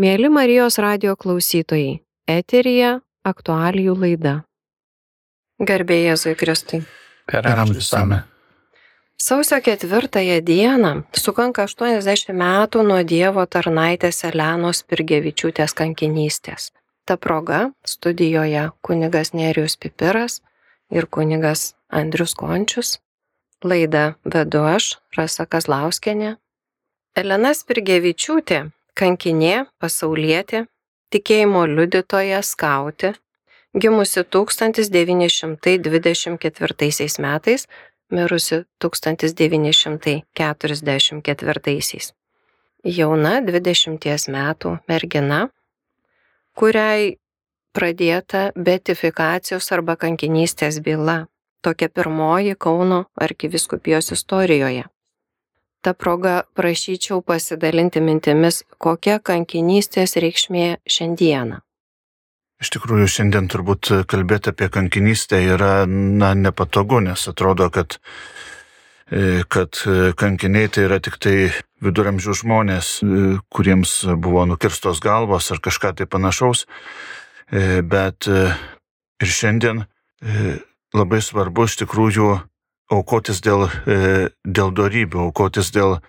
Mėly Marijos radio klausytojai, eterija aktualijų laida. Garbė Jėzui Kristui. Per amžius tame. Sausio ketvirtąją dieną sukanka 80 metų nuo Dievo tarnaitės Elenos Pirgevičiūtės kankinystės. Ta proga studijoje kunigas Nerijus Pipiras ir kunigas Andrius Končius. Laidą vedu aš, Rasa Kazlauskenė. Elena Spirgevičiūtė kankinė, pasaulietė, tikėjimo liudytoja, skautė, gimusi 1924 metais, mirusi 1944. Jauna 20 metų mergina, kuriai pradėta betifikacijos arba kankinystės byla, tokia pirmoji Kauno arkiviskupijos istorijoje ta proga prašyčiau pasidalinti mintimis, kokia kankinystės reikšmė šiandieną. Iš tikrųjų, šiandien turbūt kalbėti apie kankinystę yra na, nepatogu, nes atrodo, kad, e, kad kankiniai tai yra tik tai viduramžių žmonės, e, kuriems buvo nukirstos galvos ar kažką tai panašaus. E, bet ir šiandien labai svarbu iš tikrųjų aukotis dėl, e, dėl darybių, aukotis dėl,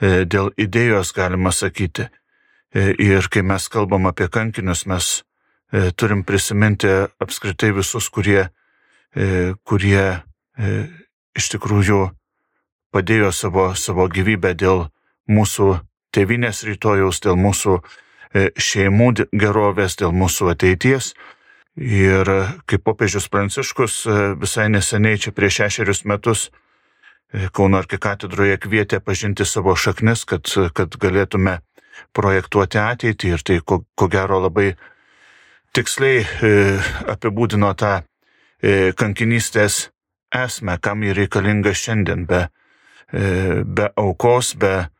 e, dėl idėjos, galima sakyti. E, ir kai mes kalbam apie kankinius, mes turim prisiminti apskritai visus, kurie, kurie iš tikrųjų padėjo savo, savo gyvybę dėl mūsų tėvinės rytojaus, dėl mūsų šeimų gerovės, dėl mūsų ateities. Ir kaip popiežius Pranciškus e, visai neseniai čia prieš šešerius metus e, Kauno arkikatedroje kvietė pažinti savo šaknis, kad, kad galėtume projektuoti ateitį. Ir tai ko, ko gero labai tiksliai e, apibūdino tą kankinystės esmę, kam jį reikalinga šiandien. Be, be aukos, be,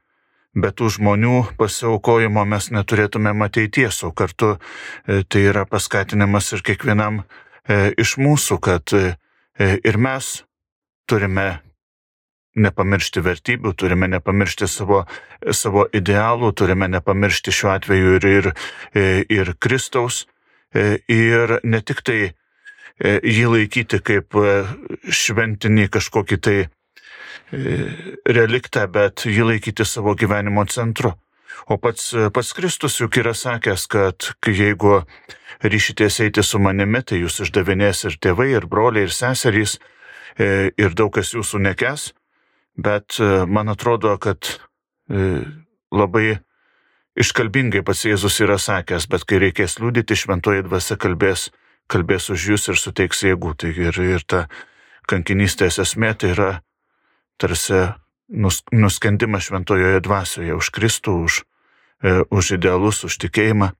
be tų žmonių pasiaukojimo mes neturėtume ateities, o kartu e, tai yra paskatinimas ir kiekvienam e, iš mūsų, kad e, ir mes turime nepamiršti vertybių, turime nepamiršti savo, savo idealų, turime nepamiršti šiuo atveju ir, ir, ir Kristaus, ir ne tik tai jį laikyti kaip šventinį kažkokį tai reliktą, bet jį laikyti savo gyvenimo centru. O pats, pats Kristus juk yra sakęs, kad jeigu ryšitės eiti su manimi, tai jūs išdavinės ir tėvai, ir broliai, ir seserys, e, ir daug kas jūsų nekes, bet e, man atrodo, kad e, labai iškalbingai pats Jėzus yra sakęs, bet kai reikės liūdyti, šventoji dvasia kalbės, kalbės už jūs ir suteiks jėgų. Tai ir, ir ta kankinystės esmė tai yra tarsi nus, nuskendimas šventojoje dvasioje už Kristų, už, e, už idealus, už tikėjimą.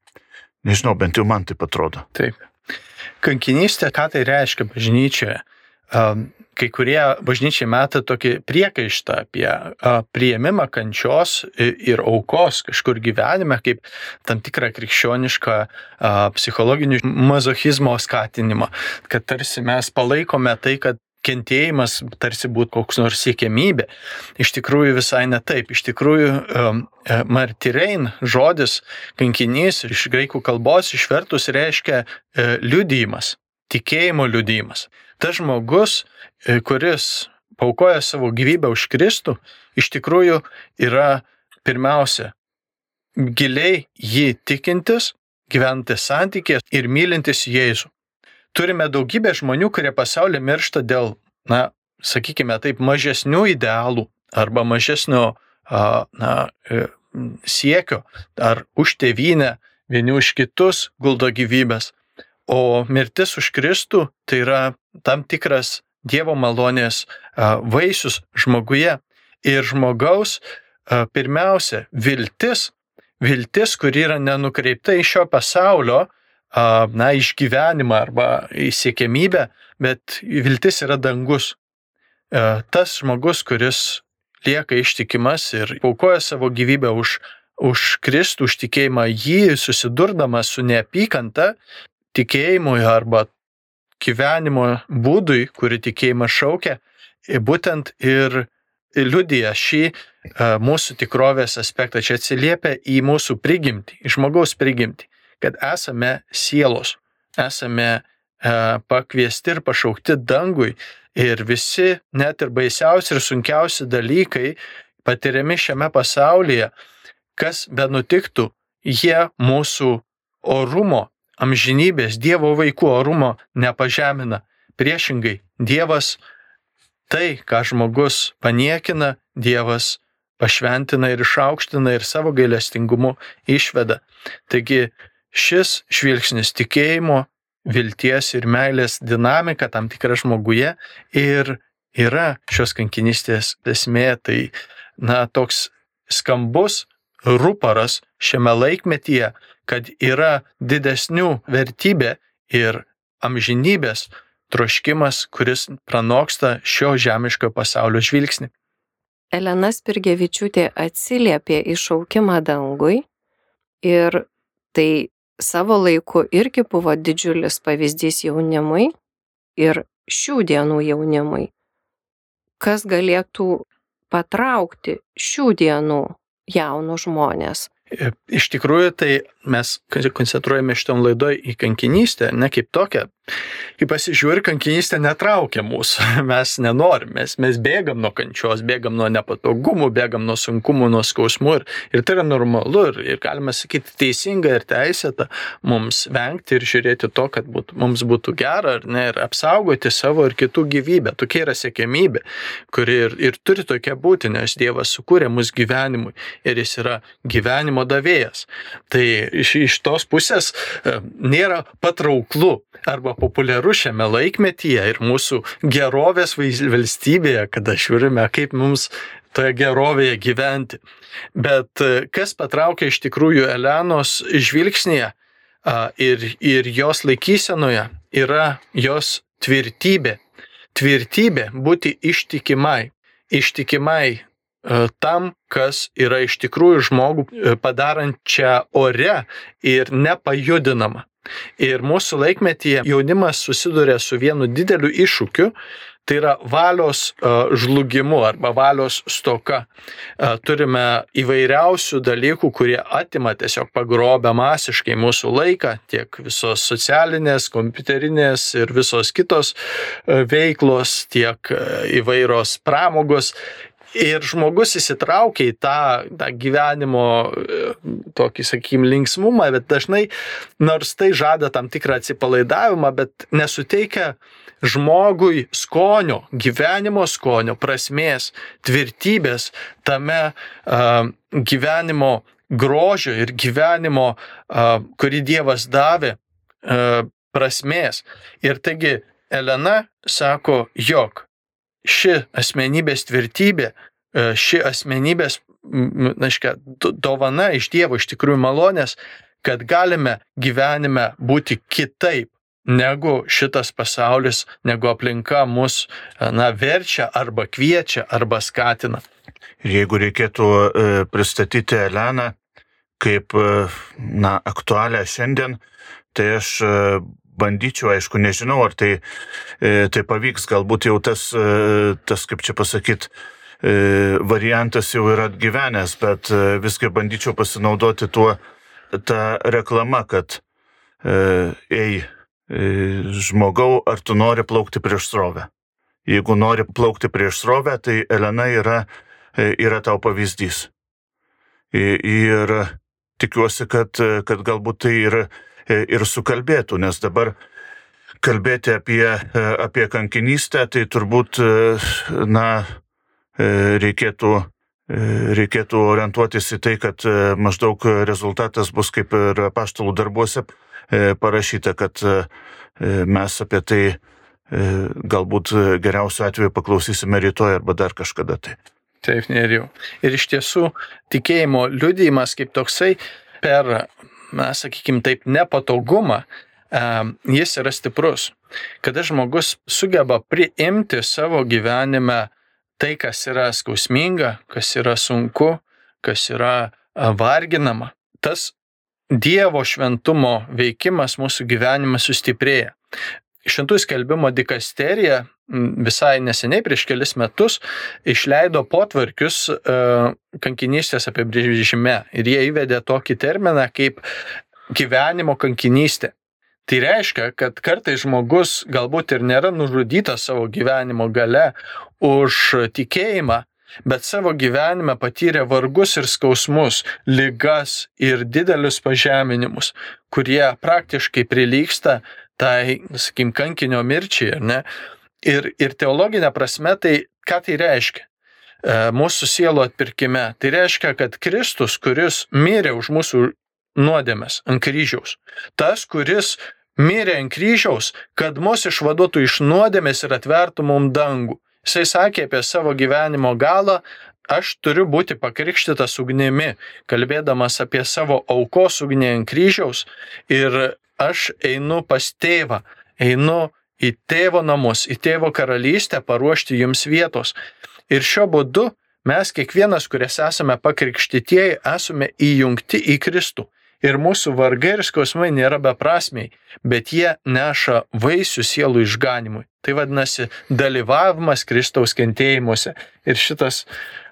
Nežinau, bent jau man tai atrodo. Taip. Kankinystė, ką tai reiškia bažnyčioje? Kai kurie bažnyčiai meta tokį priekaištą apie prieimimą kančios ir aukos kažkur gyvenime kaip tam tikrą krikščionišką psichologinių mazochizmo skatinimą, kad tarsi mes palaikome tai, kad kentėjimas tarsi būtų koks nors siekiamybė. Iš tikrųjų visai ne taip. Iš tikrųjų um, e, martirein žodis kankinys iš graikų kalbos išvertus reiškia e, liudijimas, tikėjimo liudijimas. Tas žmogus, e, kuris paukoja savo gyvybę už Kristų, iš tikrųjų yra pirmiausia giliai jį tikintis, gyventis santykės ir mylintis Jėzų turime daugybę žmonių, kurie pasaulyje miršta dėl, na, sakykime taip, mažesnių idealų arba mažesnio, na, e, siekio ar už tėvynę vieni už kitus guldo gyvybės. O mirtis už Kristų tai yra tam tikras Dievo malonės vaisius žmoguje. Ir žmogaus pirmiausia viltis, viltis, kuri yra nenukreipta iš šio pasaulio, na, išgyvenimą arba įsiekėmybę, bet viltis yra dangus. Tas žmogus, kuris lieka ištikimas ir paukoja savo gyvybę už, už Kristų, už tikėjimą, jį susidurdamas su neapykanta tikėjimui arba gyvenimo būdui, kurį tikėjimas šaukia, būtent ir liudija šį mūsų tikrovės aspektą, čia atsiliepia į mūsų prigimtį, į žmogaus prigimtį, kad esame sielos, esame e, pakviesti ir pašaukti dangui ir visi net ir baisiausi ir sunkiausi dalykai patiriami šiame pasaulyje, kas be nutiktų, jie mūsų orumo, amžinybės, Dievo vaikų orumo nepažemina. Priešingai, Dievas tai, ką žmogus paniekina, Dievas pašventina ir išaukština ir savo gailestingumu išveda. Taigi šis žvilgsnis tikėjimo, vilties ir meilės dinamika tam tikra žmoguje ir yra šios kankinystės esmė. Tai, na, toks skambus ruparas šiame laikmetyje, kad yra didesnių vertybė ir amžinybės troškimas, kuris pranoksta šio žemiško pasaulio žvilgsnį. Elena Spirgevičiūtė atsiliepė į šaukimą dangui ir tai savo laiku irgi buvo didžiulis pavyzdys jaunimui ir šių dienų jaunimui. Kas galėtų patraukti šių dienų jaunus žmonės? Iš tikrųjų, tai mes koncentruojame šitam laidoj į kankinystę, ne kaip tokią. Kai pasižiūri, kankinystė netraukia mūsų, mes nenorim, mes, mes bėgam nuo kančios, bėgam nuo nepatogumų, bėgam nuo sunkumų, nuo skausmų ir, ir tai yra normalu ir, ir galima sakyti teisinga ir teisėta mums vengti ir žiūrėti to, kad būt, mums būtų gera ar ne, ir apsaugoti savo ir kitų gyvybę. Tokia yra sėkmybė, kuri ir, ir turi tokia būti, nes Dievas sukūrė mus gyvenimui ir jis yra gyvenimo davėjas. Tai iš, iš tos pusės e, nėra patrauklu arba populiaru šiame laikmetyje ir mūsų gerovės valstybėje, kada žiūrime, kaip mums toje gerovėje gyventi. Bet e, kas patraukia iš tikrųjų Elenos žvilgsnėje ir, ir jos laikysenoje yra jos tvirtybė. Tvirtybė būti ištikimai. Ištikimai tam, kas yra iš tikrųjų žmogų e, padarančią ore ir nepajudinamą. Ir mūsų laikmetyje jaunimas susiduria su vienu dideliu iššūkiu, tai yra valios žlugimu arba valios stoka. Turime įvairiausių dalykų, kurie atima tiesiog pagrobę masiškai mūsų laiką, tiek visos socialinės, kompiuterinės ir visos kitos veiklos, tiek įvairios pramogos. Ir žmogus įsitraukia į tą, tą gyvenimo e, tokį, sakykim, linksmumą, bet dažnai, nors tai žada tam tikrą atsipalaidavimą, bet nesuteikia žmogui skonio, gyvenimo skonio, prasmės, tvirtybės tame uh, gyvenimo grožio ir gyvenimo, uh, kurį Dievas davė, uh, prasmės. Ir taigi Elena sako, jog ši asmenybės tvirtybė, e, ši asmenybės, aiškia, dovana iš Dievo, iš tikrųjų malonės, kad galime gyvenime būti kitaip negu šitas pasaulis, negu aplinka mus, e, na, verčia arba kviečia arba skatina. Ir jeigu reikėtų e, pristatyti Eleną kaip, na, aktualią šiandien, tai aš bandyčiau, aišku, nežinau, ar tai, e, tai pavyks, galbūt jau tas, e, tas kaip čia pasakyti, e, variantas jau yra atgyvenęs, bet viskai bandyčiau pasinaudoti tuo, tą reklamą, kad ei, žmogau, ar tu nori plaukti prieš srovę. Jeigu nori plaukti prieš srovę, tai Elena yra, yra tau pavyzdys. Ir tikiuosi, kad, kad galbūt tai yra E, ir sukalbėtų, nes dabar kalbėti apie, e, apie kankinystę, tai turbūt, e, na, reikėtų, reikėtų orientuotis į tai, kad maždaug rezultatas bus kaip ir paštalų darbuose parašyta, kad mes apie tai galbūt geriausiu atveju paklausysime rytoj arba dar kažkada tai. Taip, neriau. Ir iš tiesų tikėjimo liudijimas kaip toksai per na, sakykime taip, nepatogumą, jis yra stiprus. Kada žmogus sugeba priimti savo gyvenime tai, kas yra skausminga, kas yra sunku, kas yra varginama, tas Dievo šventumo veikimas mūsų gyvenime sustiprėja. Šventų skelbimo dikasterija visai neseniai, prieš kelis metus, išleido potvarkius e, kankinystės apibrėžime ir jie įvedė tokį terminą kaip gyvenimo kankinystė. Tai reiškia, kad kartais žmogus galbūt ir nėra nužudytas savo gyvenimo gale už tikėjimą, bet savo gyvenime patyrė vargus ir skausmus, lygas ir didelius pažeminimus, kurie praktiškai prilyksta tai, sakykim, kankinio mirčiai, ar ne? Ir, ir teologinė prasme, tai ką tai reiškia? E, mūsų sielo atpirkime. Tai reiškia, kad Kristus, kuris mirė už mūsų nuodėmės ant kryžiaus, tas, kuris mirė ant kryžiaus, kad mus išvaduotų iš nuodėmės ir atvertų mum dangų. Jisai sakė apie savo gyvenimo galą, aš turiu būti pakrikštytas ugnimi, kalbėdamas apie savo aukos ugnį ant kryžiaus ir aš einu pas tėvą, einu į tėvo namus, į tėvo karalystę paruošti jums vietos. Ir šiuo būdu mes kiekvienas, kuris esame pakrikštytieji, esame įjungti į Kristų. Ir mūsų vargai ir skausmai nėra beprasmiai, bet jie neša vaisių sielų išganimui. Tai vadinasi dalyvavimas Kristaus kentėjimuose. Ir šitas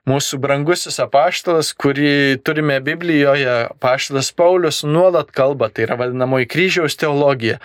mūsų brangusis apaštalas, kurį turime Biblijoje, apaštalas Paulius nuolat kalba, tai yra vadinamoji kryžiaus teologija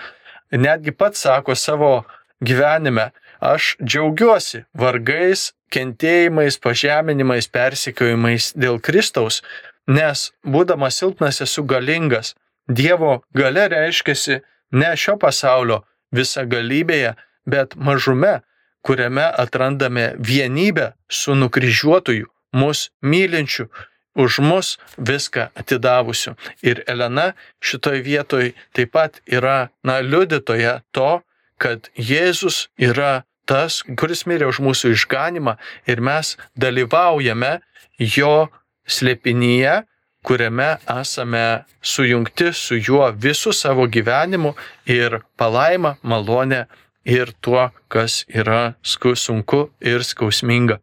netgi pats sako savo gyvenime, aš džiaugiuosi vargais, kentėjimais, pažeminimais, persikiojimais dėl Kristaus, nes būdamas silpnas esu galingas. Dievo gale reiškiasi ne šio pasaulio visagalybėje, bet mažume, kuriame atrandame vienybę su nukryžiuotoju, mus mylinčiu, už mus viską atidavusiu. Ir Elena šitoj vietoj taip pat yra, na, liudytoja to, kad Jėzus yra tas, kuris mirė už mūsų išganimą ir mes dalyvaujame jo slėpinyje, kuriame esame sujungti su juo visų savo gyvenimu ir palaima, malonė ir tuo, kas yra sunku ir skausminga.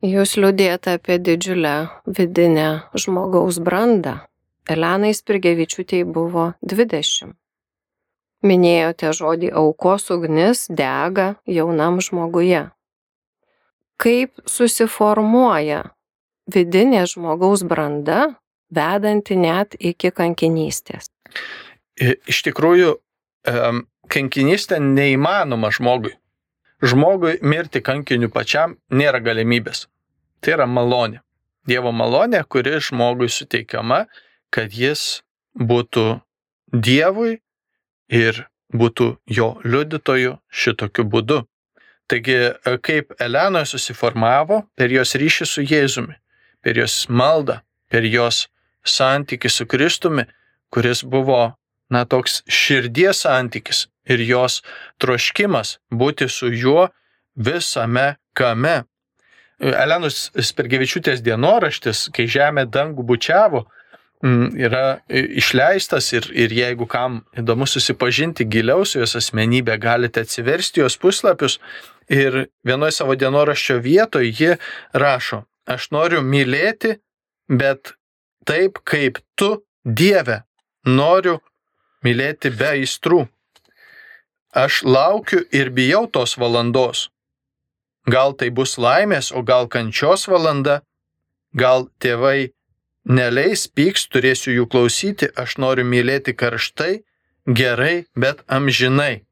Jūs liūdėjote apie didžiulę vidinę žmogaus brandą. Elenai Spirgevičiūtėj buvo 20. Minėjote žodį aukos ugnis dega jaunam žmoguje. Kaip susiformuoja vidinė žmogaus branda, vedanti net iki kankinystės? Iš tikrųjų, kankinystė neįmanoma žmogui žmogui mirti kankiniu pačiam nėra galimybės. Tai yra malonė. Dievo malonė, kuri žmogui suteikiama, kad jis būtų Dievui ir būtų jo liudytoju šitokiu būdu. Taigi, kaip Elena susiformavo per jos ryšį su Jėzumi, per jos maldą, per jos santykių su Kristumi, kuris buvo, na, toks širdies santykis, ir jos troškimas būti su juo visame kame. Elenos Spergevičiūtės dienoraštis, kai žemė dangų bučiavo, mm, yra išleistas ir, ir jeigu kam įdomu susipažinti giliau su jos asmenybė, galite atsiversti jos puslapius ir vienoje savo dienoraščio vietoje ji rašo, aš noriu mylėti, bet taip kaip tu, Dieve, noriu mylėti be aistrų. Aš laukiu ir bijau tos valandos. Gal tai bus laimės, o gal kančios valanda, gal tėvai neleis pyks, turėsiu jų klausyti, aš noriu mylėti karštai, gerai, bet amžinai.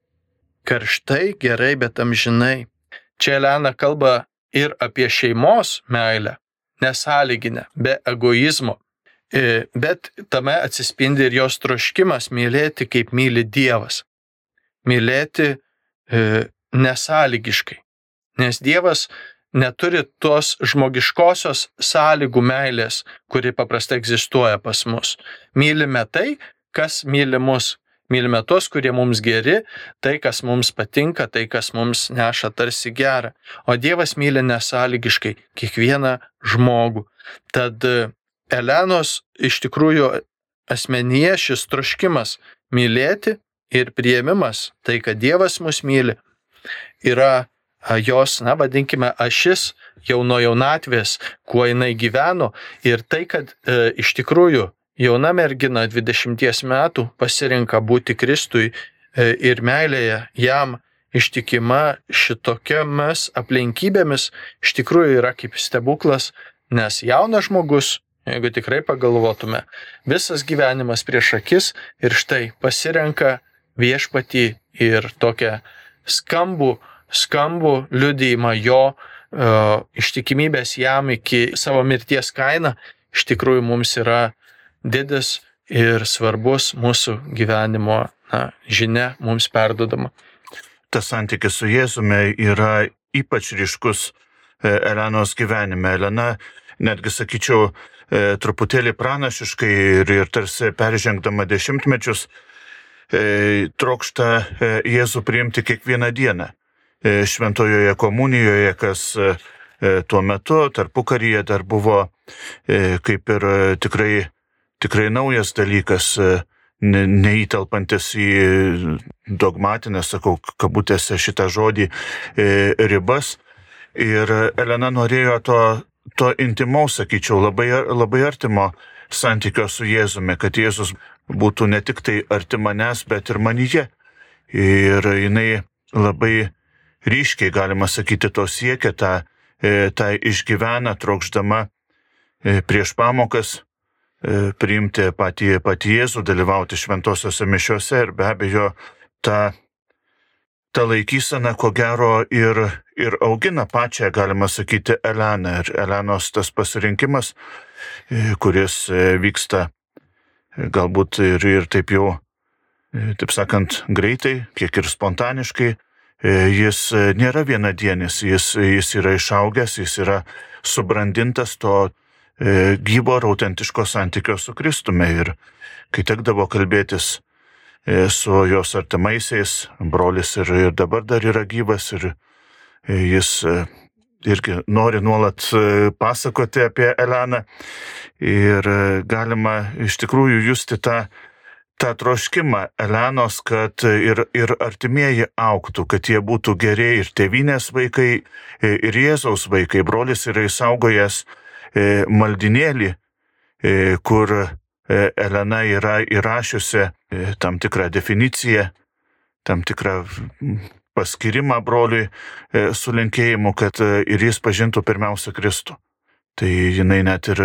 Karštai, gerai, bet amžinai. Čia Elena kalba ir apie šeimos meilę, nesąlyginę, be egoizmo. E, bet tame atsispindi ir jos troškimas mylėti, kaip myli Dievas mylėti e, nesąlygiškai. Nes Dievas neturi tos žmogiškosios sąlygų meilės, kuri paprastai egzistuoja pas mus. Mylime tai, kas myli mus. Mylime tuos, kurie mums geri, tai, kas mums patinka, tai, kas mums neša tarsi gerą. O Dievas myli nesąlygiškai kiekvieną žmogų. Tad Elenos iš tikrųjų asmenyje šis troškimas mylėti ir prieimimas, tai kad Dievas mus myli, yra jos, na vadinkime, ašis jau nuo jaunatvės, kuo jinai gyveno. Ir tai, kad e, iš tikrųjų jauna mergina 20 metų pasirinka būti Kristui e, ir meilėje jam ištikima šitokiamis aplinkybėmis iš tikrųjų yra kaip stebuklas, nes jaunas žmogus, jeigu tikrai pagalvotume, visas gyvenimas prieš akis ir štai pasirenka viešpatį ir tokią skambų, skambų liudijimą jo uh, ištikimybės jam iki savo mirties kaina, iš tikrųjų mums yra didis ir svarbus mūsų gyvenimo na, žinia mums perdodama tas santykis su Jėzumi yra ypač ryškus e, Elenos gyvenime. Elena, netgi sakyčiau, e, truputėlį pranašiškai ir, ir tarsi peržengdama dešimtmečius, e, trokšta Jėzų priimti kiekvieną dieną. Šventojoje komunijoje, kas tuo metu, tarpu karyje dar buvo kaip ir tikrai, tikrai naujas dalykas ne, neįtelpantis į dogmatinę, sakau, kabutėse šitą žodį, e, ribas. Ir Elena norėjo to, to intimaus, sakyčiau, labai, labai artimo santykio su Jėzumi, kad Jėzus būtų ne tik tai arti manęs, bet ir manyje. Ir jinai labai ryškiai, galima sakyti, to siekia, tą, e, tą išgyvena, trokšdama e, prieš pamokas E, priimti patį, patį Jėzų, dalyvauti šventosiuose mišiuose ir be abejo ta, ta laikysena, ko gero, ir, ir augina pačią, galima sakyti, Eleną. Ir Elenos tas pasirinkimas, e, kuris e, vyksta galbūt ir, ir taip jau, taip sakant, greitai, kiek ir spontaniškai, jis nėra vienadienis, jis, jis yra išaugęs, jis yra subrandintas to E, gyvo ir autentiško santykio su Kristumi. Ir kai tekdavo kalbėtis e, su jos artimaisiais, brolis ir, ir dabar dar yra gyvas ir e, jis irgi nori nuolat pasakoti apie Eleną ir galima iš tikrųjų justi tą, tą troškimą Elenos, kad ir, ir artimieji auktų, kad jie būtų geri ir tėvinės vaikai, ir Jėzaus vaikai. Brolis yra įsaugojęs E, maldinėlį, e, kur e, Elena yra įrašiusi tam tikrą definiciją, tam tikrą paskirimą broliui su linkėjimu, kad ir jis pažintų pirmiausia Kristų. Tai jinai net ir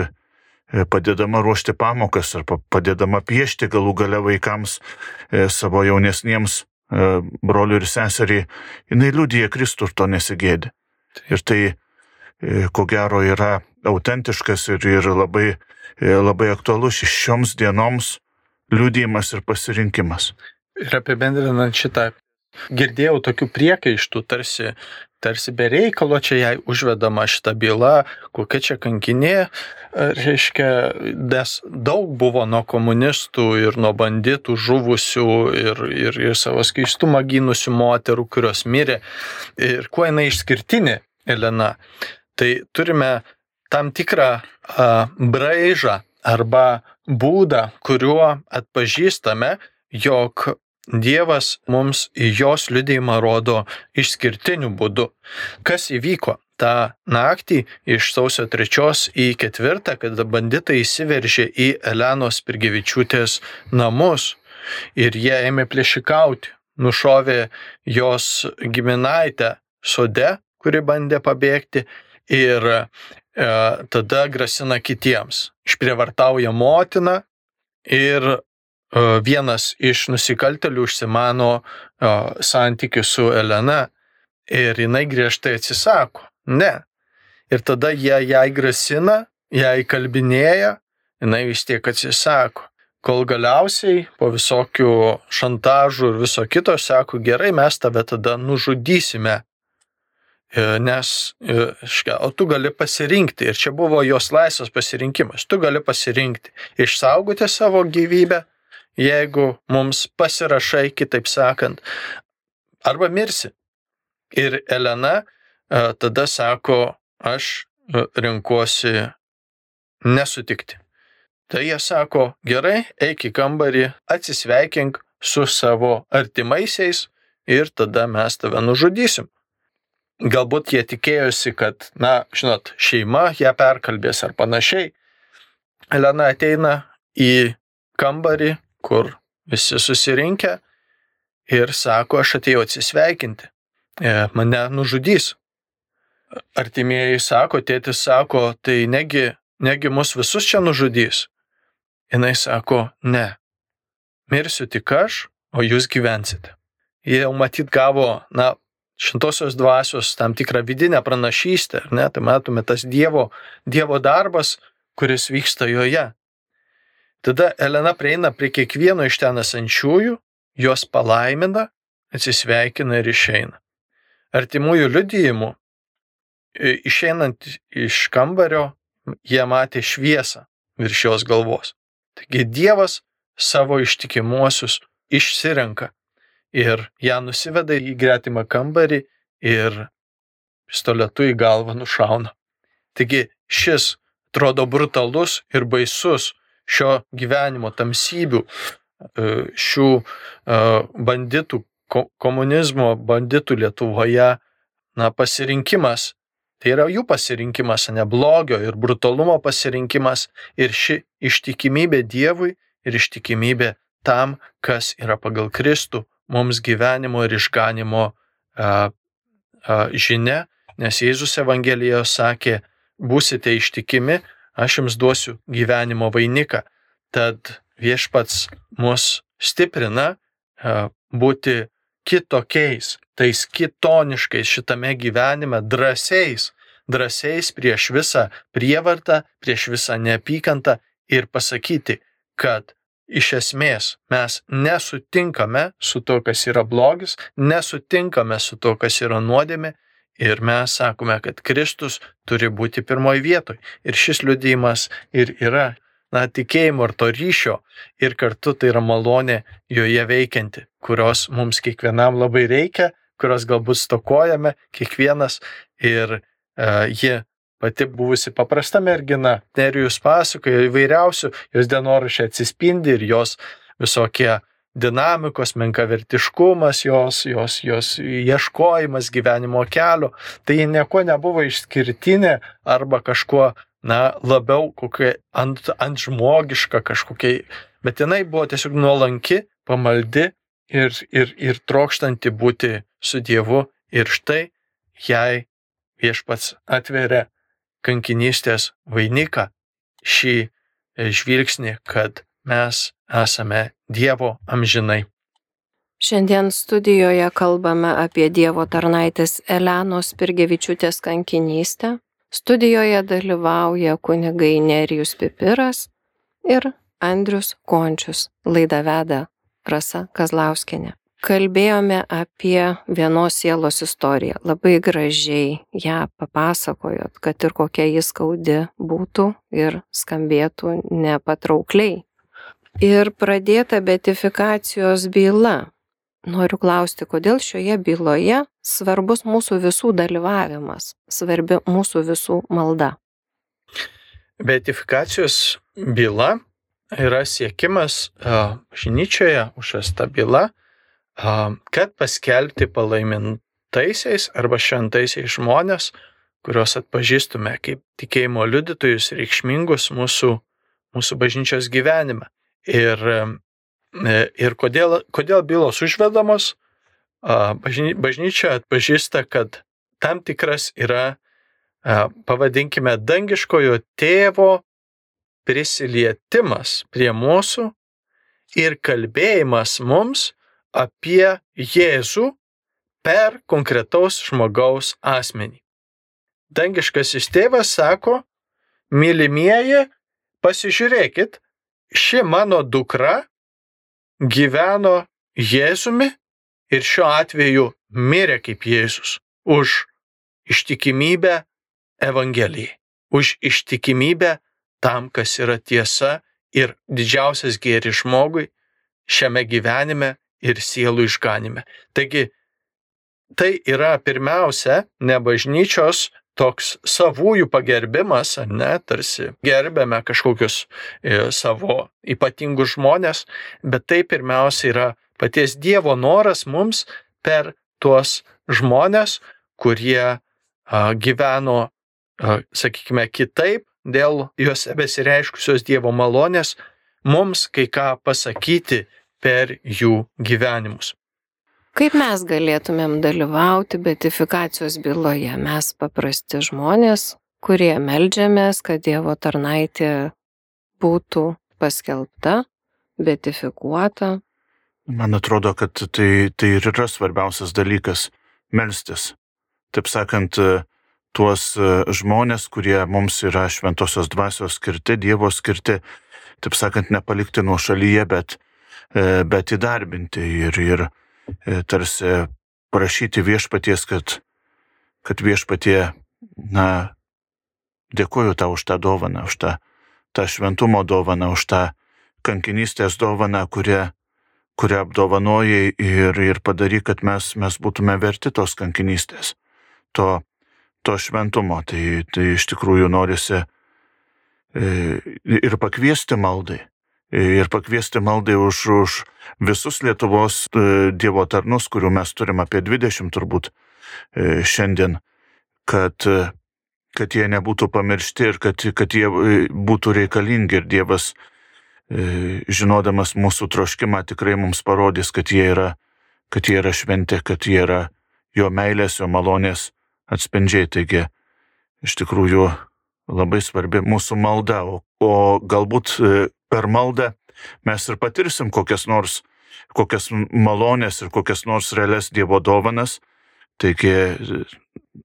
padėdama ruošti pamokas ar padėdama piešti galų gale vaikams savo jaunesniems broliui ir seseriai, jinai liūdija Kristų ir to nesigėdi. Ir tai, ko gero, yra autentiškas ir, ir labai, e, labai aktualus šioms dienoms liūdėjimas ir pasirinkimas. Ir apibendrinant šitą, girdėjau tokių priekaištų, tarsi, tarsi be reikalo čia jai užvedama šita byla, kokia čia kankinė, reiškia, nes daug buvo nuo komunistų ir nuo banditų žuvusių ir, ir, ir savo skaistumą gynusių moterų, kurios mirė. Ir kuo jinai išskirtinė, Elena. Tai turime tam tikrą a, braižą arba būdą, kuriuo atpažįstame, jog Dievas mums jos liudėjimą rodo išskirtiniu būdu. Kas įvyko tą naktį iš sausio 3 į 4, kada banditai įsiveržė į Elenos Pirgevičiūtės namus ir jie ėmė plėšikauti, nušovė jos giminaitę sode, kuri bandė pabėgti ir E, tada grasina kitiems. Išprievartauja motiną ir e, vienas iš nusikaltelių užsimano e, santykių su Elena ir jinai griežtai atsisako. Ne. Ir tada jie jai grasina, jai kalbinėja, jinai vis tiek atsisako. Kol galiausiai po visokių šantažų ir viso kito sako, gerai, mes tave tada nužudysime nes, e, škia, o tu gali pasirinkti, ir čia buvo jos laisvas pasirinkimas, tu gali pasirinkti išsaugoti savo gyvybę, jeigu mums pasirašai, kitaip sakant, arba mirsi. Ir Elena e, tada sako, aš renkuosi nesutikti. Tai jie sako, gerai, eik į kambarį, atsisveikink su savo artimaisiais ir tada mes tave nužudysim galbūt jie tikėjosi, kad, na, žinot, šeima ją perkalbės ar panašiai. Elena ateina į kambarį, kur visi susirinkę ir sako, aš atėjau atsisveikinti, e, mane nužudys. Artimieji sako, tėtis sako, tai negi, negi mus visus čia nužudys. Jis sako, ne, mirsiu tik aš, o jūs gyvensite. Jie jau matyt gavo, na, šintosios dvasios tam tikrą vidinę pranašystę, ne, tai matome tas Dievo, dievo darbas, kuris vyksta joje. Tada Elena prieina prie kiekvieno iš ten esančiųjų, juos palaimina, atsisveikina ir išeina. Artimųjų liudijimų, išeinant iš kambario, jie matė šviesą virš jos galvos. Taigi Dievas savo ištikimuosius išsirenka ir ją nusiveda į gretimą kambarį ir pistoletu į galvą nušauna. Taigi šis atrodo brutalus ir baisus šio gyvenimo tamsybių, e, šių e, banditų, komunizmo banditų Lietuvoje, na, pasirinkimas. Tai yra jų pasirinkimas, ne blogio ir brutalumo pasirinkimas ir ši ištikimybė Dievui ir ištikimybė tam, kas yra pagal Kristų, mums gyvenimo ir išganimo a, a, žinia, nes Jėzus Evangelijoje sakė, būsite ištikimi, aš jums duosiu gyvenimo vainiką. Tad viešpats mus stiprina a, būti kitokiais, tais kitoniškais šitame gyvenime, drąsiais, drąsiais prieš visą prievartą, prieš visą neapykantą ir pasakyti, kad iš esmės mes nesutinkame su to, kas yra blogis, nesutinkame su to, kas yra nuodėmė ir mes sakome, kad Kristus turi būti pirmoji vietoj. Ir šis liudijimas ir yra, na, tikėjimo ir to ryšio ir kartu tai yra malonė joje veikianti, kurios mums kiekvienam labai reikia, kurios galbūt stokojame kiekvienas ir uh, ji pati buvusi paprasta mergina, Nerijus pasakoja įvairiausių, jos dienorašė atsispindi ir jos visokie dinamikos, menkavertiškumas, jos, jos, jos ieškojimas gyvenimo kelio, tai ji nieko nebuvo išskirtinė arba kažkuo, na, labiau kokia ant, ant žmogiška kažkokia, bet jinai buvo tiesiog nuolanki, pamaldi ir, ir, ir trokštanti būti su Dievu ir štai jai viešpats atveria kankinystės vainiką, šį e, žvilgsnį, kad mes esame Dievo amžinai. Šiandien studijoje kalbame apie Dievo tarnaitės Elenos Pirgevičiūtės kankinystę. Studijoje dalyvauja kunigai Nerijus Pipiras ir Andrius Končius. Laidą veda Rasa Kazlauskinė kalbėjome apie vienos sielos istoriją. Labai gražiai ją papasakojot, kad ir kokia jis skaudi būtų ir skambėtų nepatraukliai. Ir pradėta betifikacijos byla. Noriu klausti, kodėl šioje byloje svarbus mūsų visų dalyvavimas, svarbi mūsų visų malda. Betifikacijos byla yra siekimas bažnyčioje užvesta byla kad paskelbti palaimintaisiais arba šventaisiais žmonės, kuriuos atpažįstume kaip tikėjimo liudytojus reikšmingus mūsų, mūsų bažnyčios gyvenime. Ir, e, ir kodėl, kodėl bylos užvedamos, bažnyčia atpažįsta, kad tam tikras yra, pavadinkime, dangiškojo tėvo prisilietimas prie mūsų ir kalbėjimas mums apie Jėzų per konkretaus žmogaus asmenį. Dangiškasis tėvas sako, mylimieji, pasižiūrėkit, ši mano dukra gyveno Jėzumi ir šiuo atveju mirė kaip Jėzus už ištikimybę Evangelijai, už ištikimybę tam, kas yra tiesa ir didžiausias gėris žmogui šiame gyvenime ir sielų išganime. Taigi, tai yra pirmiausia ne bažnyčios toks savųjų pagerbimas, ne, tarsi gerbėme kažkokius e, savo ypatingus žmonės, bet tai pirmiausia yra paties Dievo noras mums per tuos žmonės, kurie a, gyveno, a, sakykime, kitaip dėl juose besireiškusios Dievo malonės, mums kai ką pasakyti per jų gyvenimus. Kaip mes galėtumėm dalyvauti betifikacijos byloje? Mes paprasti žmonės, kurie melžiamės, kad Dievo tarnaitė būtų paskelbta, betifikuota. Man atrodo, kad tai, tai ir yra svarbiausias dalykas - melstis. Taip sakant, tuos žmonės, kurie mums yra šventosios dvasios skirti, Dievo skirti, taip sakant, nepalikti nuo šalyje, bet, bet įdarbinti ir, ir tarsi prašyti viešpaties, kad, kad viešpatie, na, dėkuoju tau už tą dovaną, už tą, tą šventumo dovaną, už tą kankinystės dovaną, kurią, kurią apdovanojai ir, ir padaryk, kad mes, mes būtume verti tos kankinystės, to, to šventumo. Tai, tai iš tikrųjų norisi e, ir pakviesti maldai. Ir pakviesti maldai už, už visus Lietuvos e, Dievo tarnus, kurių mes turim apie 20 turbūt e, šiandien, kad, kad jie nebūtų pamiršti ir kad, kad jie būtų reikalingi ir Dievas E, žinodamas mūsų troškimą, tikrai mums parodys, kad jie yra, kad jie yra šventi, kad jie yra jo meilės, jo malonės atspindžiai. Taigi, iš tikrųjų, labai svarbi mūsų malda, o, galbūt e, per maldą mes ir patirsim kokias nors, kokias malonės ir kokias nors realias Dievo dovanas. Taigi,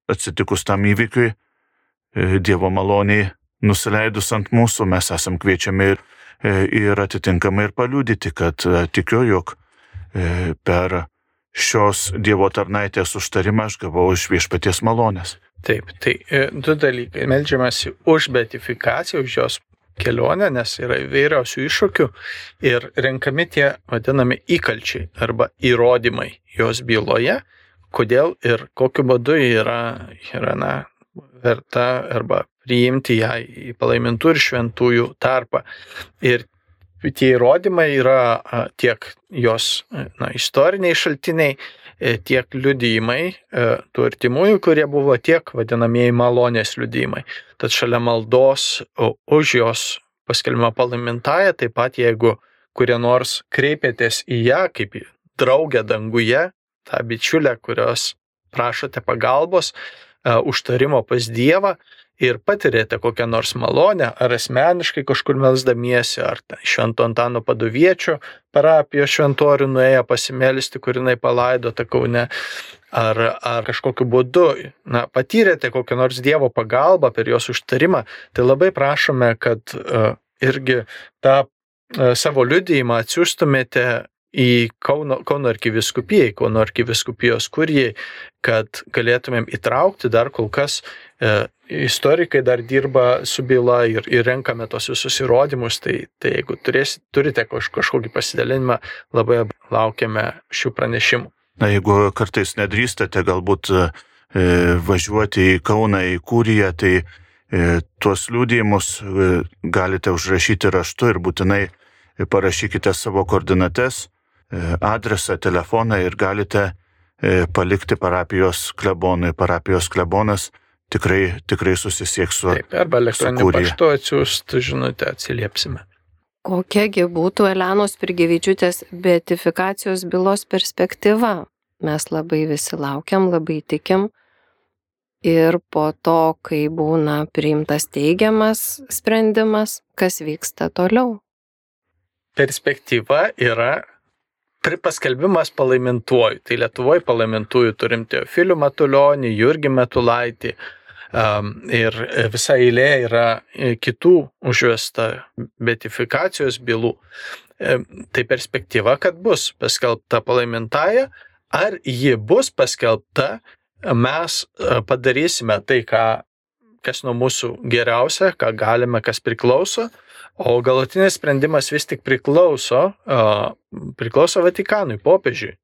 atsitikus tam įvykiui, e, Dievo maloniai nusileidus ant mūsų, mes esam kviečiami ir E, ir atitinkamai ir paliūdyti, kad e, tikiu, jog e, per šios Dievo tarnaitės užtarimą aš gavau iš viešpaties malonės. Taip, tai du dalykai. Meldžiamasi už betifikaciją, už jos kelionę, nes yra įvairiausių iššūkių ir renkami tie vadinami įkalčiai arba įrodymai jos byloje, kodėl ir kokiu būdu yra, yra na, verta arba priimti ją į palaimintų ir šventųjų tarpą. Ir tie įrodymai yra tiek jos na, istoriniai šaltiniai, e, tiek liudijimai e, tų artimųjų, kurie buvo tiek vadinamieji malonės liudijimai. Tad šalia maldos už jos paskelbimą palaimintąją, taip pat jeigu kurie nors kreipėtės į ją kaip į draugę danguje, tą bičiulę, kurios prašote pagalbos, užtarimo pas Dievą, ir patirėte kokią nors malonę, ar asmeniškai kažkur melsdamiesi, ar švento Antano padoviečio parapijos šventorių nuėję pasimelisti, kur jinai palaidota Kaune, ar, ar kažkokiu būdu na, patyrėte kokią nors Dievo pagalbą per jos užtarimą, tai labai prašome, kad uh, irgi tą uh, savo liudijimą atsiųstumėte į Kauno, Kauno arkiviskupijai, Kauno arkiviskupijos kurijai, kad galėtumėm įtraukti dar kol kas e, istorikai dar dirba su byla ir, ir renkame tos visus įrodymus, tai, tai jeigu turės, turite kaž, kažkokį pasidalinimą, labai laukiame šių pranešimų. Na, jeigu kartais nedrįstate galbūt e, važiuoti į Kauną, į Kūriją, tai e, tuos liūdėjimus e, galite užrašyti raštu ir būtinai parašykite savo koordinates, e, adresą, telefoną ir galite e, palikti parapijos klebonui. Parapijos klebonas tikrai, tikrai susisieks su. Taip, arba elektroniniu paštu atsiųsti žinutę, atsiliepsime. Kokiagi būtų Elenos Pirgevičiūtės beatifikacijos bylos perspektyva? Mes labai visi laukiam, labai tikim. Ir po to, kai būna priimtas teigiamas sprendimas, kas vyksta toliau? Perspektyva yra paskelbimas palaimintuoju. Tai Lietuvoje palaimintuoju turim Teofilių Matulionį, Jurgį Matulaitį, ir visa eilė yra e, kitų užvesta betifikacijos bylų. Tai perspektyva, kad bus paskelbta palaimintaja, ar ji bus paskelbta, mes e, padarysime tai, ką, kas nuo mūsų geriausia, ką galime, kas priklauso, o galutinis sprendimas vis tik priklauso, priklauso Vatikanui, popiežiui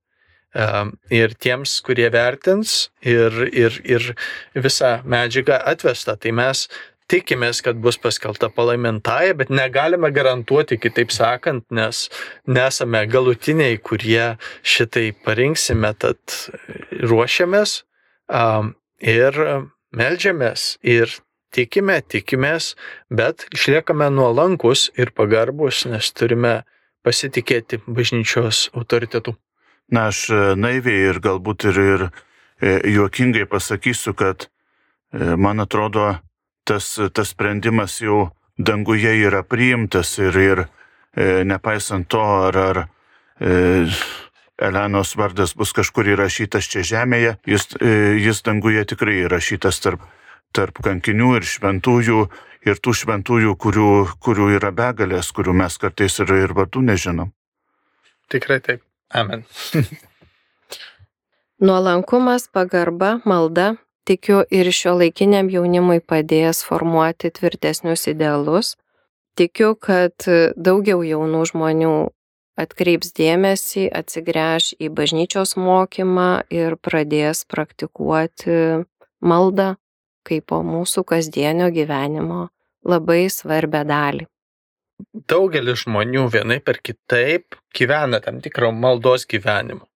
ir tiems, kurie vertins ir, ir, ir visą medžiagą atvesta. Tai mes tikimės, kad bus paskelta palaimintaja, bet negalime garantuoti, kitaip sakant, nes nesame galutiniai, kurie šitai parinksime, tad ruošiamės ir melžiamės ir tikime, tikimės, bet išliekame nuolankus ir pagarbus, nes turime pasitikėti bažnyčios autoritetu. Na, aš naiviai ir galbūt ir, ir juokingai pasakysiu, kad man atrodo, tas, tas sprendimas jau danguje yra priimtas ir, ir e, nepaisant to, ar, ar e, Elenos vardas bus kažkur įrašytas čia žemėje, jis, e, jis danguje tikrai įrašytas tarp, tarp kankinių ir šventųjų ir tų šventųjų, kurių, kurių yra begalės, kurių mes kartais ir, ir vardų nežinom. Tikrai taip. Amen. Nuolankumas, pagarba, malda tikiu ir šio laikiniam jaunimui padės formuoti tvirtesnius idealus. Tikiu, kad daugiau jaunų žmonių atkreips dėmesį, atsigręž į bažnyčios mokymą ir pradės praktikuoti maldą kaip po mūsų kasdienio gyvenimo labai svarbę dalį. Daugelis žmonių vienai per kitaip gyvena tam tikrą maldos gyvenimą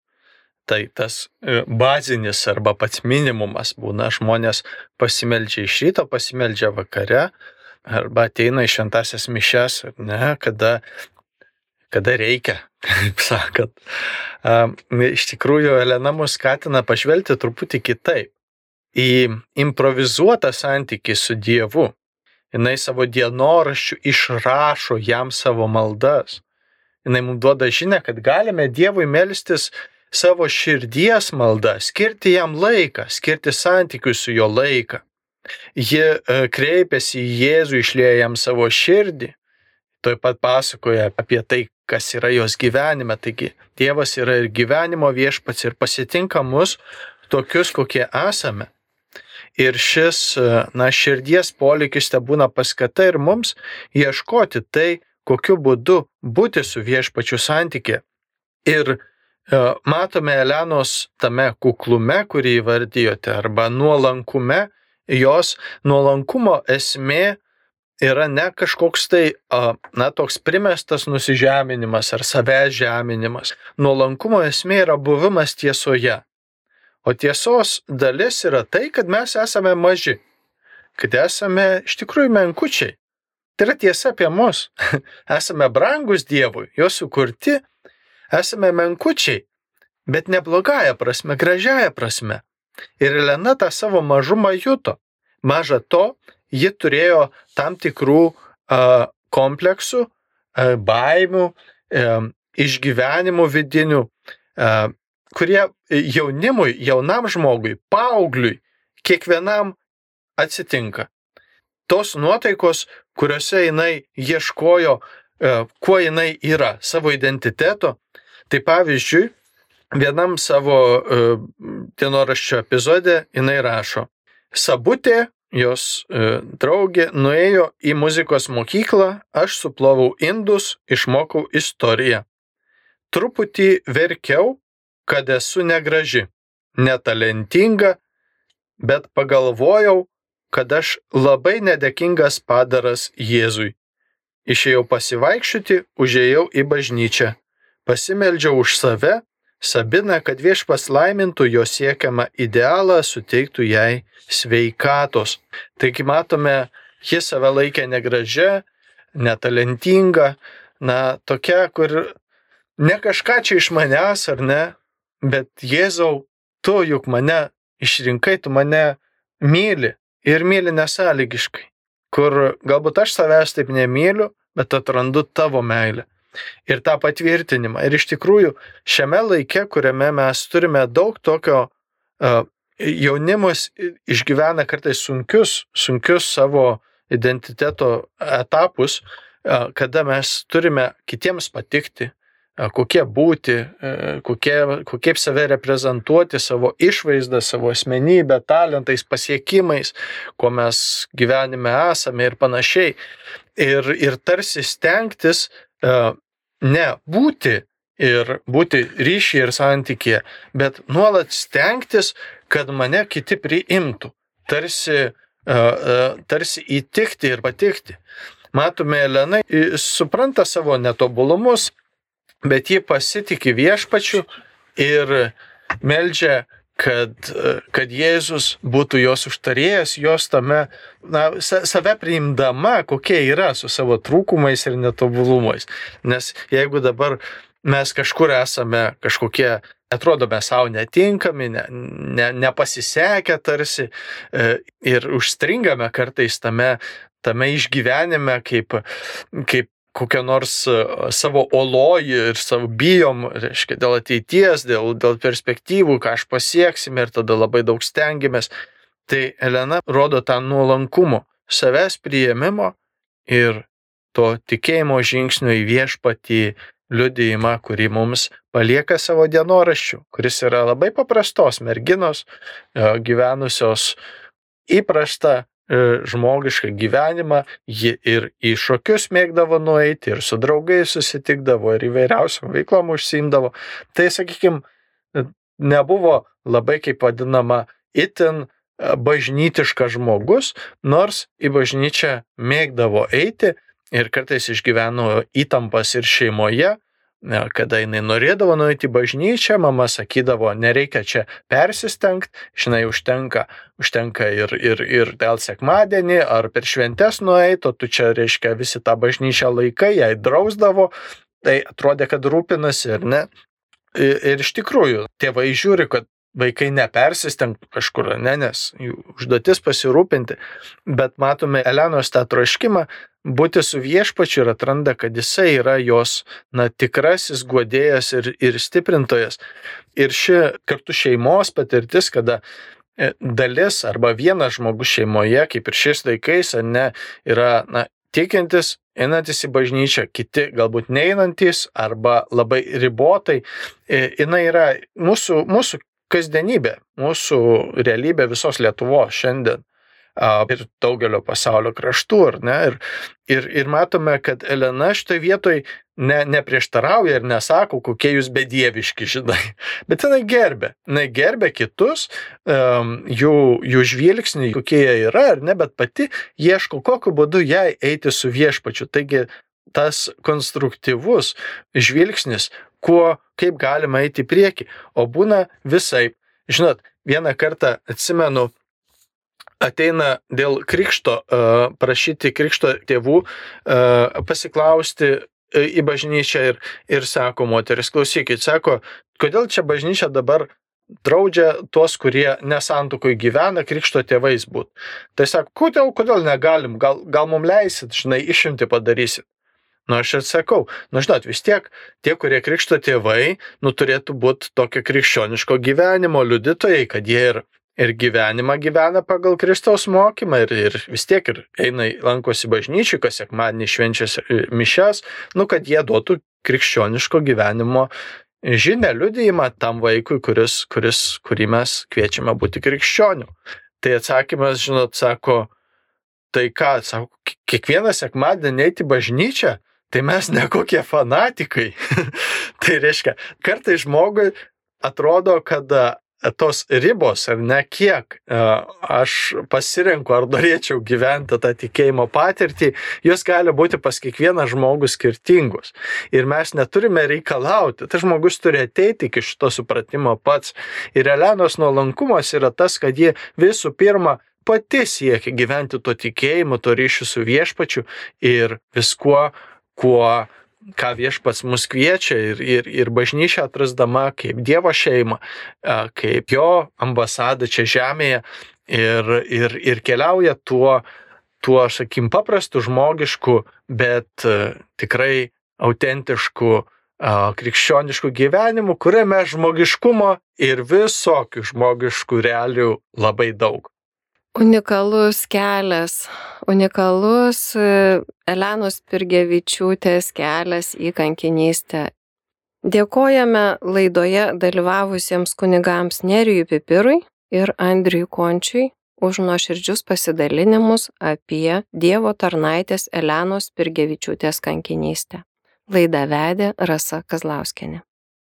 tai tas e, bazinis arba pats minimumas būna žmonės pasimeldžia iš ryto, pasimeldžia vakare arba ateina į šventasias mišes, ne, kada, kada reikia, kaip sakant. Iš tikrųjų, Elena mus skatina pažvelgti truputį kitaip į improvizuotą santykį su Dievu. Jis savo dienoraščių išrašo jam savo maldas. Jis mums duoda žinę, kad galime Dievui melstis savo širdies maldą, skirti jam laiką, skirti santykių su jo laiką. Ji e, kreipiasi į Jėzų, išlėja jam savo širdį, toj pat pasakoja apie tai, kas yra jos gyvenime. Taigi Dievas yra ir gyvenimo viešpats ir pasitinka mus tokius, kokie esame. Ir šis, e, na, širdies polikis te būna paskata ir mums ieškoti tai, kokiu būdu būti su viešpačiu santykė. Ir E, matome Elenos tame kuklume, kurį įvardijote, arba nuolankume, jos nuolankumo esmė yra ne kažkoks tai, na, toks primestas nusižeminimas ar savęs žeminimas. Nuolankumo esmė yra buvimas tiesoje. O tiesos dalis yra tai, kad mes esame maži, kad esame iš tikrųjų menkučiai. Tai yra tiesa apie mus. esame brangus Dievui, jo sukurti esame menkučiai, bet ne blogąją prasme, gražiąją prasme. Ir Elena tą savo mažumą juto. Maža to, ji turėjo tam tikrų a, kompleksų, a, baimių, a, išgyvenimų vidinių, a, kurie jaunimui, jaunam žmogui, paaugliui, kiekvienam atsitinka. Tos nuotaikos, kuriuose jinai ieškojo, kuo jinai yra, savo identiteto, Tai pavyzdžiui, vienam savo uh, dienoraščio epizode jinai rašo, Sabutė, jos draugė, nuėjo į muzikos mokyklą, aš suplovau indus, išmokau istoriją. Truputį verkiau, kad esu negraži, netalentinga, bet pagalvojau, kad aš labai nedėkingas padaras Jėzui. Išėjau pasivaikščioti, užėjau į bažnyčią pasimeldžiau už save, Sabina, kad viešpas laimintų jo siekiamą idealą, suteiktų jai sveikatos. Taigi matome, ji save laikė negražia, netalentinga, na, tokia, kur ne kažką čia iš manęs ar ne, bet Jėzau, tu juk mane išrinkai, tu mane myli ir myli nesąlygiškai, kur galbūt aš savęs taip nemyliu, bet atrandu tavo meilę ir tą patvirtinimą. Ir iš tikrųjų šiame laike, kuriame mes turime daug tokio uh, jaunimas išgyvena kartais sunkius, sunkius savo identiteto etapus, kada mes turime kitiems patikti, kokie būti, kokie, kokie save reprezentuoti, savo išvaizdą, savo asmenybę, talentais, pasiekimais, kuo mes gyvenime esame ir panašiai. Ir, ir tarsi stengtis ne būti ir būti ryšį ir santykėje, bet nuolat stengtis, kad mane kiti priimtų, tarsi, tarsi įtikti ir patikti. Matome, Elena supranta savo netobulumus, bet ji pasitikė viešpačiu ir meldžia kad, kad Jėzus būtų jos užtarėjas, jos tame, na, save priimdama, kokie yra su savo trūkumais ir netobulumais. Nes jeigu dabar mes kažkur esame kažkokie, atrodome savo netinkami, ne, ne, nepasisekę tarsi e, ir užstringame kartais tame, tame išgyvenime kaip, kaip kokią nors e, savo oloji ir savo bijom, reiškia, dėl ateities, dėl, dėl perspektyvų, ką aš pasieksime ir tada labai daug stengiamės. Tai Elena rodo tą nuolankumo, savęs priėmimo ir to tikėjimo žingsnio į viešpatį liudijimą, kurį mums palieka savo dienoraščių, kuris yra labai paprastos merginos, e, gyvenusios įprastą žmogišką gyvenimą, ji ir į šokius mėgdavo nueiti, ir su draugais susitikdavo, ir įvairiausiam veiklom užsimdavo. Tai, sakykime, nebuvo labai, kaip vadinama, itin e, bažnytiškas žmogus, nors į bažnyčią mėgdavo eiti ir kartais išgyveno įtampas ir šeimoje, kada jinai norėdavo nueiti į bažnyčią, mama sakydavo, nereikia čia persistengti, žinai, užtenka, užtenka ir, ir, ir dėl sekmadienį ar per šventes nueiti, o tu čia, reiškia, visi tą bažnyčią laikai, jai drausdavo, tai atrodė, kad rūpinasi ir ne. Ir iš tikrųjų, tėvai žiūri, kad vaikai nepersistengtų kažkur, ne, nes jų užduotis pasirūpinti, bet matome Elenos tą troškimą būti su viešpačiu ir atranda, kad jisai yra jos na, tikrasis guodėjas ir, ir stiprintojas. Ir ši kartu šeimos patirtis, kada e, dalis arba vienas žmogus šeimoje, kaip ir šiais laikais, ne, yra na, tikintis, einantis į bažnyčią, kiti galbūt neinantis arba labai ribotai, e, jinai yra mūsų, mūsų kasdienybė, mūsų realybė visos Lietuvos šiandien ir daugelio pasaulio kraštų, ar ne? Ir, ir, ir matome, kad Elena šitoje vietoje ne, neprieštarauja ir nesako, kokie jūs bedieviški, žinai, bet jinai gerbė. Jinai gerbė kitus, um, jų, jų žvilgsnį, kokie jie yra, ar ne, bet pati ieško, kokiu būdu jai eiti su viešpačiu. Taigi tas konstruktyvus žvilgsnis kuo, kaip galima eiti į priekį, o būna visai. Žinot, vieną kartą atsimenu, ateina dėl krikšto, uh, prašyti krikšto tėvų, uh, pasiklausti uh, į bažnyčią ir, ir sako, moteris, klausykit, sako, kodėl čia bažnyčia dabar draudžia tuos, kurie nesantokoj gyvena, krikšto tėvais būt. Tai sako, kodėl, kodėl negalim, gal, gal mums leisit, žinai, išimti padarysit. Nu, aš ir sakau, nu, žinot, vis tiek tie, kurie krikšto tėvai, nu, turėtų būti tokio krikščioniško gyvenimo liudytojai, kad jie ir, ir gyvenimą gyvena pagal Kristaus mokymą ir, ir vis tiek ir eina, lankosi bažnyčiai, kas sekmadienį švenčiasi e, mišes, nu, kad jie duotų krikščioniško gyvenimo žinę, liudijimą tam vaikui, kuris, kuris, kurį mes kviečiame būti krikščioniu. Tai atsakymas, žinot, sako, tai ką, sako, kiekvieną sekmadienį eiti bažnyčią, tai mes nekokie fanatikai. tai reiškia, kartai žmogui atrodo, kad tos ribos, ar ne kiek e, aš pasirenku, ar norėčiau gyventi tą tikėjimo patirtį, jos gali būti pas kiekvieną žmogų skirtingos. Ir mes neturime reikalauti, tas žmogus turi ateiti iki šito supratimo pats. Ir Elenos nuolankumas yra tas, kad ji visų pirma pati siekia gyventi to tikėjimu, to ryšiu su viešpačiu ir viskuo, kuo ką viešpats mus kviečia ir, ir, ir bažnyčia atrasdama kaip Dievo šeimą, kaip jo ambasada čia žemėje ir, ir, ir keliauja tuo, tuo, sakim, paprastu žmogišku, bet tikrai autentišku krikščionišku gyvenimu, kuriame žmogiškumo ir visokių žmogiškų realių labai daug. Unikalus kelias, unikalus e, Elenos Pirgevičiūtės kelias į kankinystę. Dėkojame laidoje dalyvavusiems kunigams Nerijui Pipirui ir Andriui Končiui už nuoširdžius pasidalinimus apie Dievo tarnaitės Elenos Pirgevičiūtės kankinystę. Laidą vedė Rasa Kazlauskenė.